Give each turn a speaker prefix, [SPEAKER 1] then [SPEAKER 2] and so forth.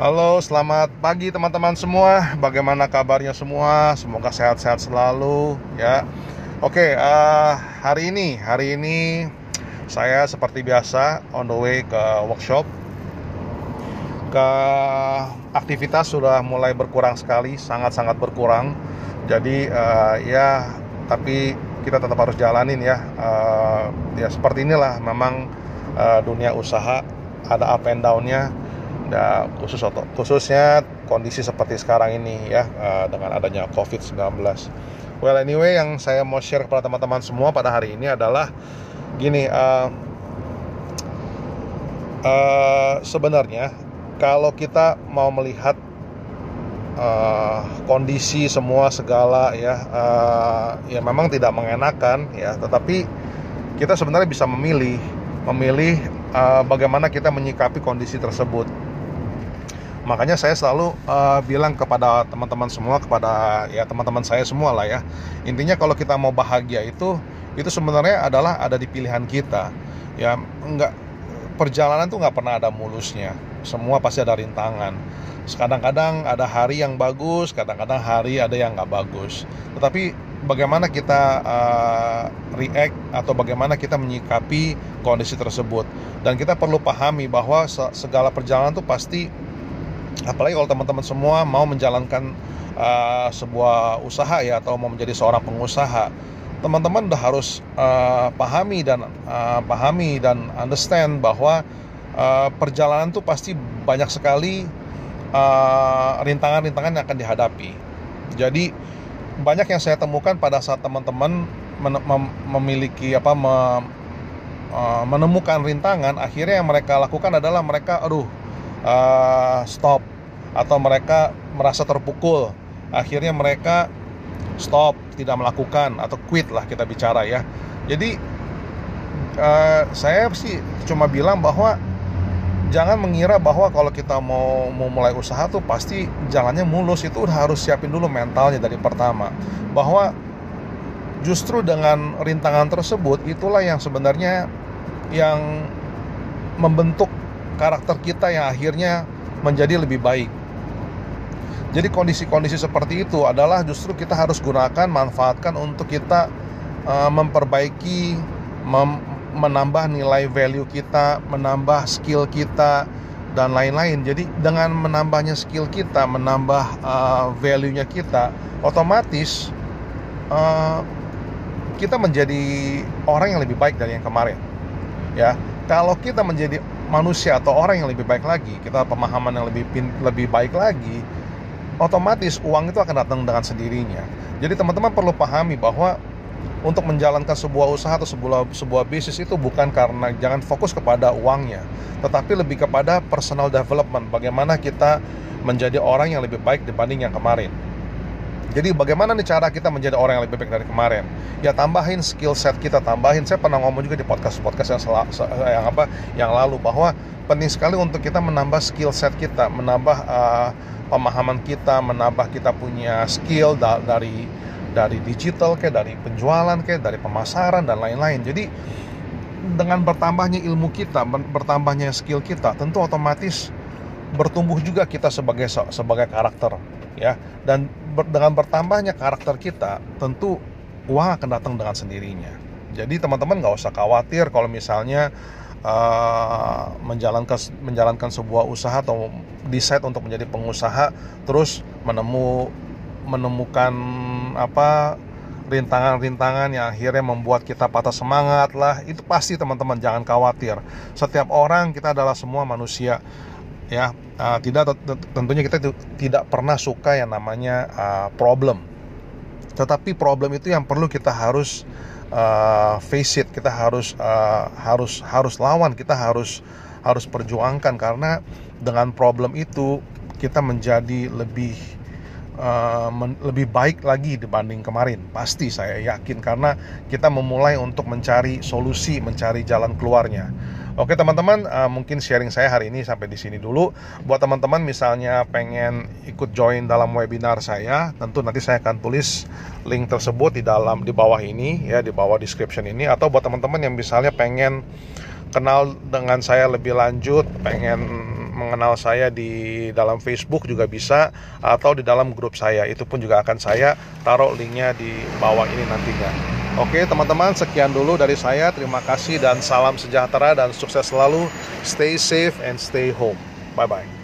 [SPEAKER 1] Halo, selamat pagi teman-teman semua. Bagaimana kabarnya semua? Semoga sehat-sehat selalu ya. Oke, uh, hari ini, hari ini saya seperti biasa on the way ke workshop. Ke aktivitas sudah mulai berkurang sekali, sangat-sangat berkurang. Jadi uh, ya, tapi kita tetap harus jalanin ya. Uh, ya seperti inilah memang uh, dunia usaha ada up and down-nya ya khusus khususnya kondisi seperti sekarang ini ya uh, dengan adanya COVID-19. Well anyway yang saya mau share kepada teman-teman semua pada hari ini adalah gini uh, uh, sebenarnya kalau kita mau melihat uh, kondisi semua segala ya uh, ya memang tidak mengenakan ya tetapi kita sebenarnya bisa memilih memilih uh, bagaimana kita menyikapi kondisi tersebut makanya saya selalu uh, bilang kepada teman-teman semua kepada ya teman-teman saya semua lah ya. Intinya kalau kita mau bahagia itu itu sebenarnya adalah ada di pilihan kita. Ya enggak perjalanan tuh nggak pernah ada mulusnya. Semua pasti ada rintangan. Kadang-kadang ada hari yang bagus kadang-kadang hari ada yang nggak bagus. Tetapi bagaimana kita uh, react atau bagaimana kita menyikapi kondisi tersebut. Dan kita perlu pahami bahwa segala perjalanan tuh pasti apalagi kalau teman-teman semua mau menjalankan uh, sebuah usaha ya atau mau menjadi seorang pengusaha teman-teman udah harus uh, pahami dan uh, pahami dan understand bahwa uh, perjalanan itu pasti banyak sekali rintangan-rintangan uh, yang akan dihadapi. Jadi banyak yang saya temukan pada saat teman-teman mem memiliki apa mem menemukan rintangan akhirnya yang mereka lakukan adalah mereka aduh uh, stop. Atau mereka merasa terpukul. Akhirnya mereka stop tidak melakukan atau quit lah kita bicara ya. Jadi uh, saya sih cuma bilang bahwa jangan mengira bahwa kalau kita mau mau mulai usaha tuh pasti jalannya mulus. Itu udah harus siapin dulu mentalnya dari pertama. Bahwa justru dengan rintangan tersebut itulah yang sebenarnya yang membentuk karakter kita yang akhirnya menjadi lebih baik. Jadi kondisi-kondisi seperti itu adalah justru kita harus gunakan, manfaatkan untuk kita uh, memperbaiki, mem menambah nilai value kita, menambah skill kita dan lain-lain. Jadi dengan menambahnya skill kita, menambah uh, value-nya kita, otomatis uh, kita menjadi orang yang lebih baik dari yang kemarin. Ya, kalau kita menjadi manusia atau orang yang lebih baik lagi, kita pemahaman yang lebih lebih baik lagi, otomatis uang itu akan datang dengan sendirinya. Jadi teman-teman perlu pahami bahwa untuk menjalankan sebuah usaha atau sebuah sebuah bisnis itu bukan karena jangan fokus kepada uangnya, tetapi lebih kepada personal development, bagaimana kita menjadi orang yang lebih baik dibanding yang kemarin. Jadi bagaimana nih cara kita menjadi orang yang lebih baik dari kemarin? Ya tambahin skill set kita, tambahin. Saya pernah ngomong juga di podcast-podcast yang, yang apa yang lalu bahwa penting sekali untuk kita menambah skill set kita, menambah uh, pemahaman kita, menambah kita punya skill da dari dari digital kayak dari penjualan kayak dari pemasaran dan lain-lain. Jadi dengan bertambahnya ilmu kita, bertambahnya skill kita, tentu otomatis bertumbuh juga kita sebagai sebagai karakter ya dan dengan bertambahnya karakter kita tentu uang akan datang dengan sendirinya. Jadi teman-teman nggak usah khawatir kalau misalnya uh, menjalankan menjalankan sebuah usaha atau decide untuk menjadi pengusaha terus menemu menemukan apa rintangan-rintangan yang akhirnya membuat kita patah semangat lah itu pasti teman-teman jangan khawatir. Setiap orang kita adalah semua manusia ya uh, tidak tentunya kita tidak pernah suka yang namanya uh, problem. Tetapi problem itu yang perlu kita harus uh, face it kita harus uh, harus harus lawan kita harus harus perjuangkan. Karena dengan problem itu kita menjadi lebih uh, men lebih baik lagi dibanding kemarin. Pasti saya yakin karena kita memulai untuk mencari solusi mencari jalan keluarnya Oke teman-teman, uh, mungkin sharing saya hari ini sampai di sini dulu. Buat teman-teman misalnya pengen ikut join dalam webinar saya, tentu nanti saya akan tulis link tersebut di dalam di bawah ini ya, di bawah description ini atau buat teman-teman yang misalnya pengen kenal dengan saya lebih lanjut, pengen mengenal saya di dalam Facebook juga bisa atau di dalam grup saya. Itu pun juga akan saya taruh linknya di bawah ini nantinya. Oke teman-teman sekian dulu dari saya. Terima kasih dan salam sejahtera dan sukses selalu. Stay safe and stay home. Bye bye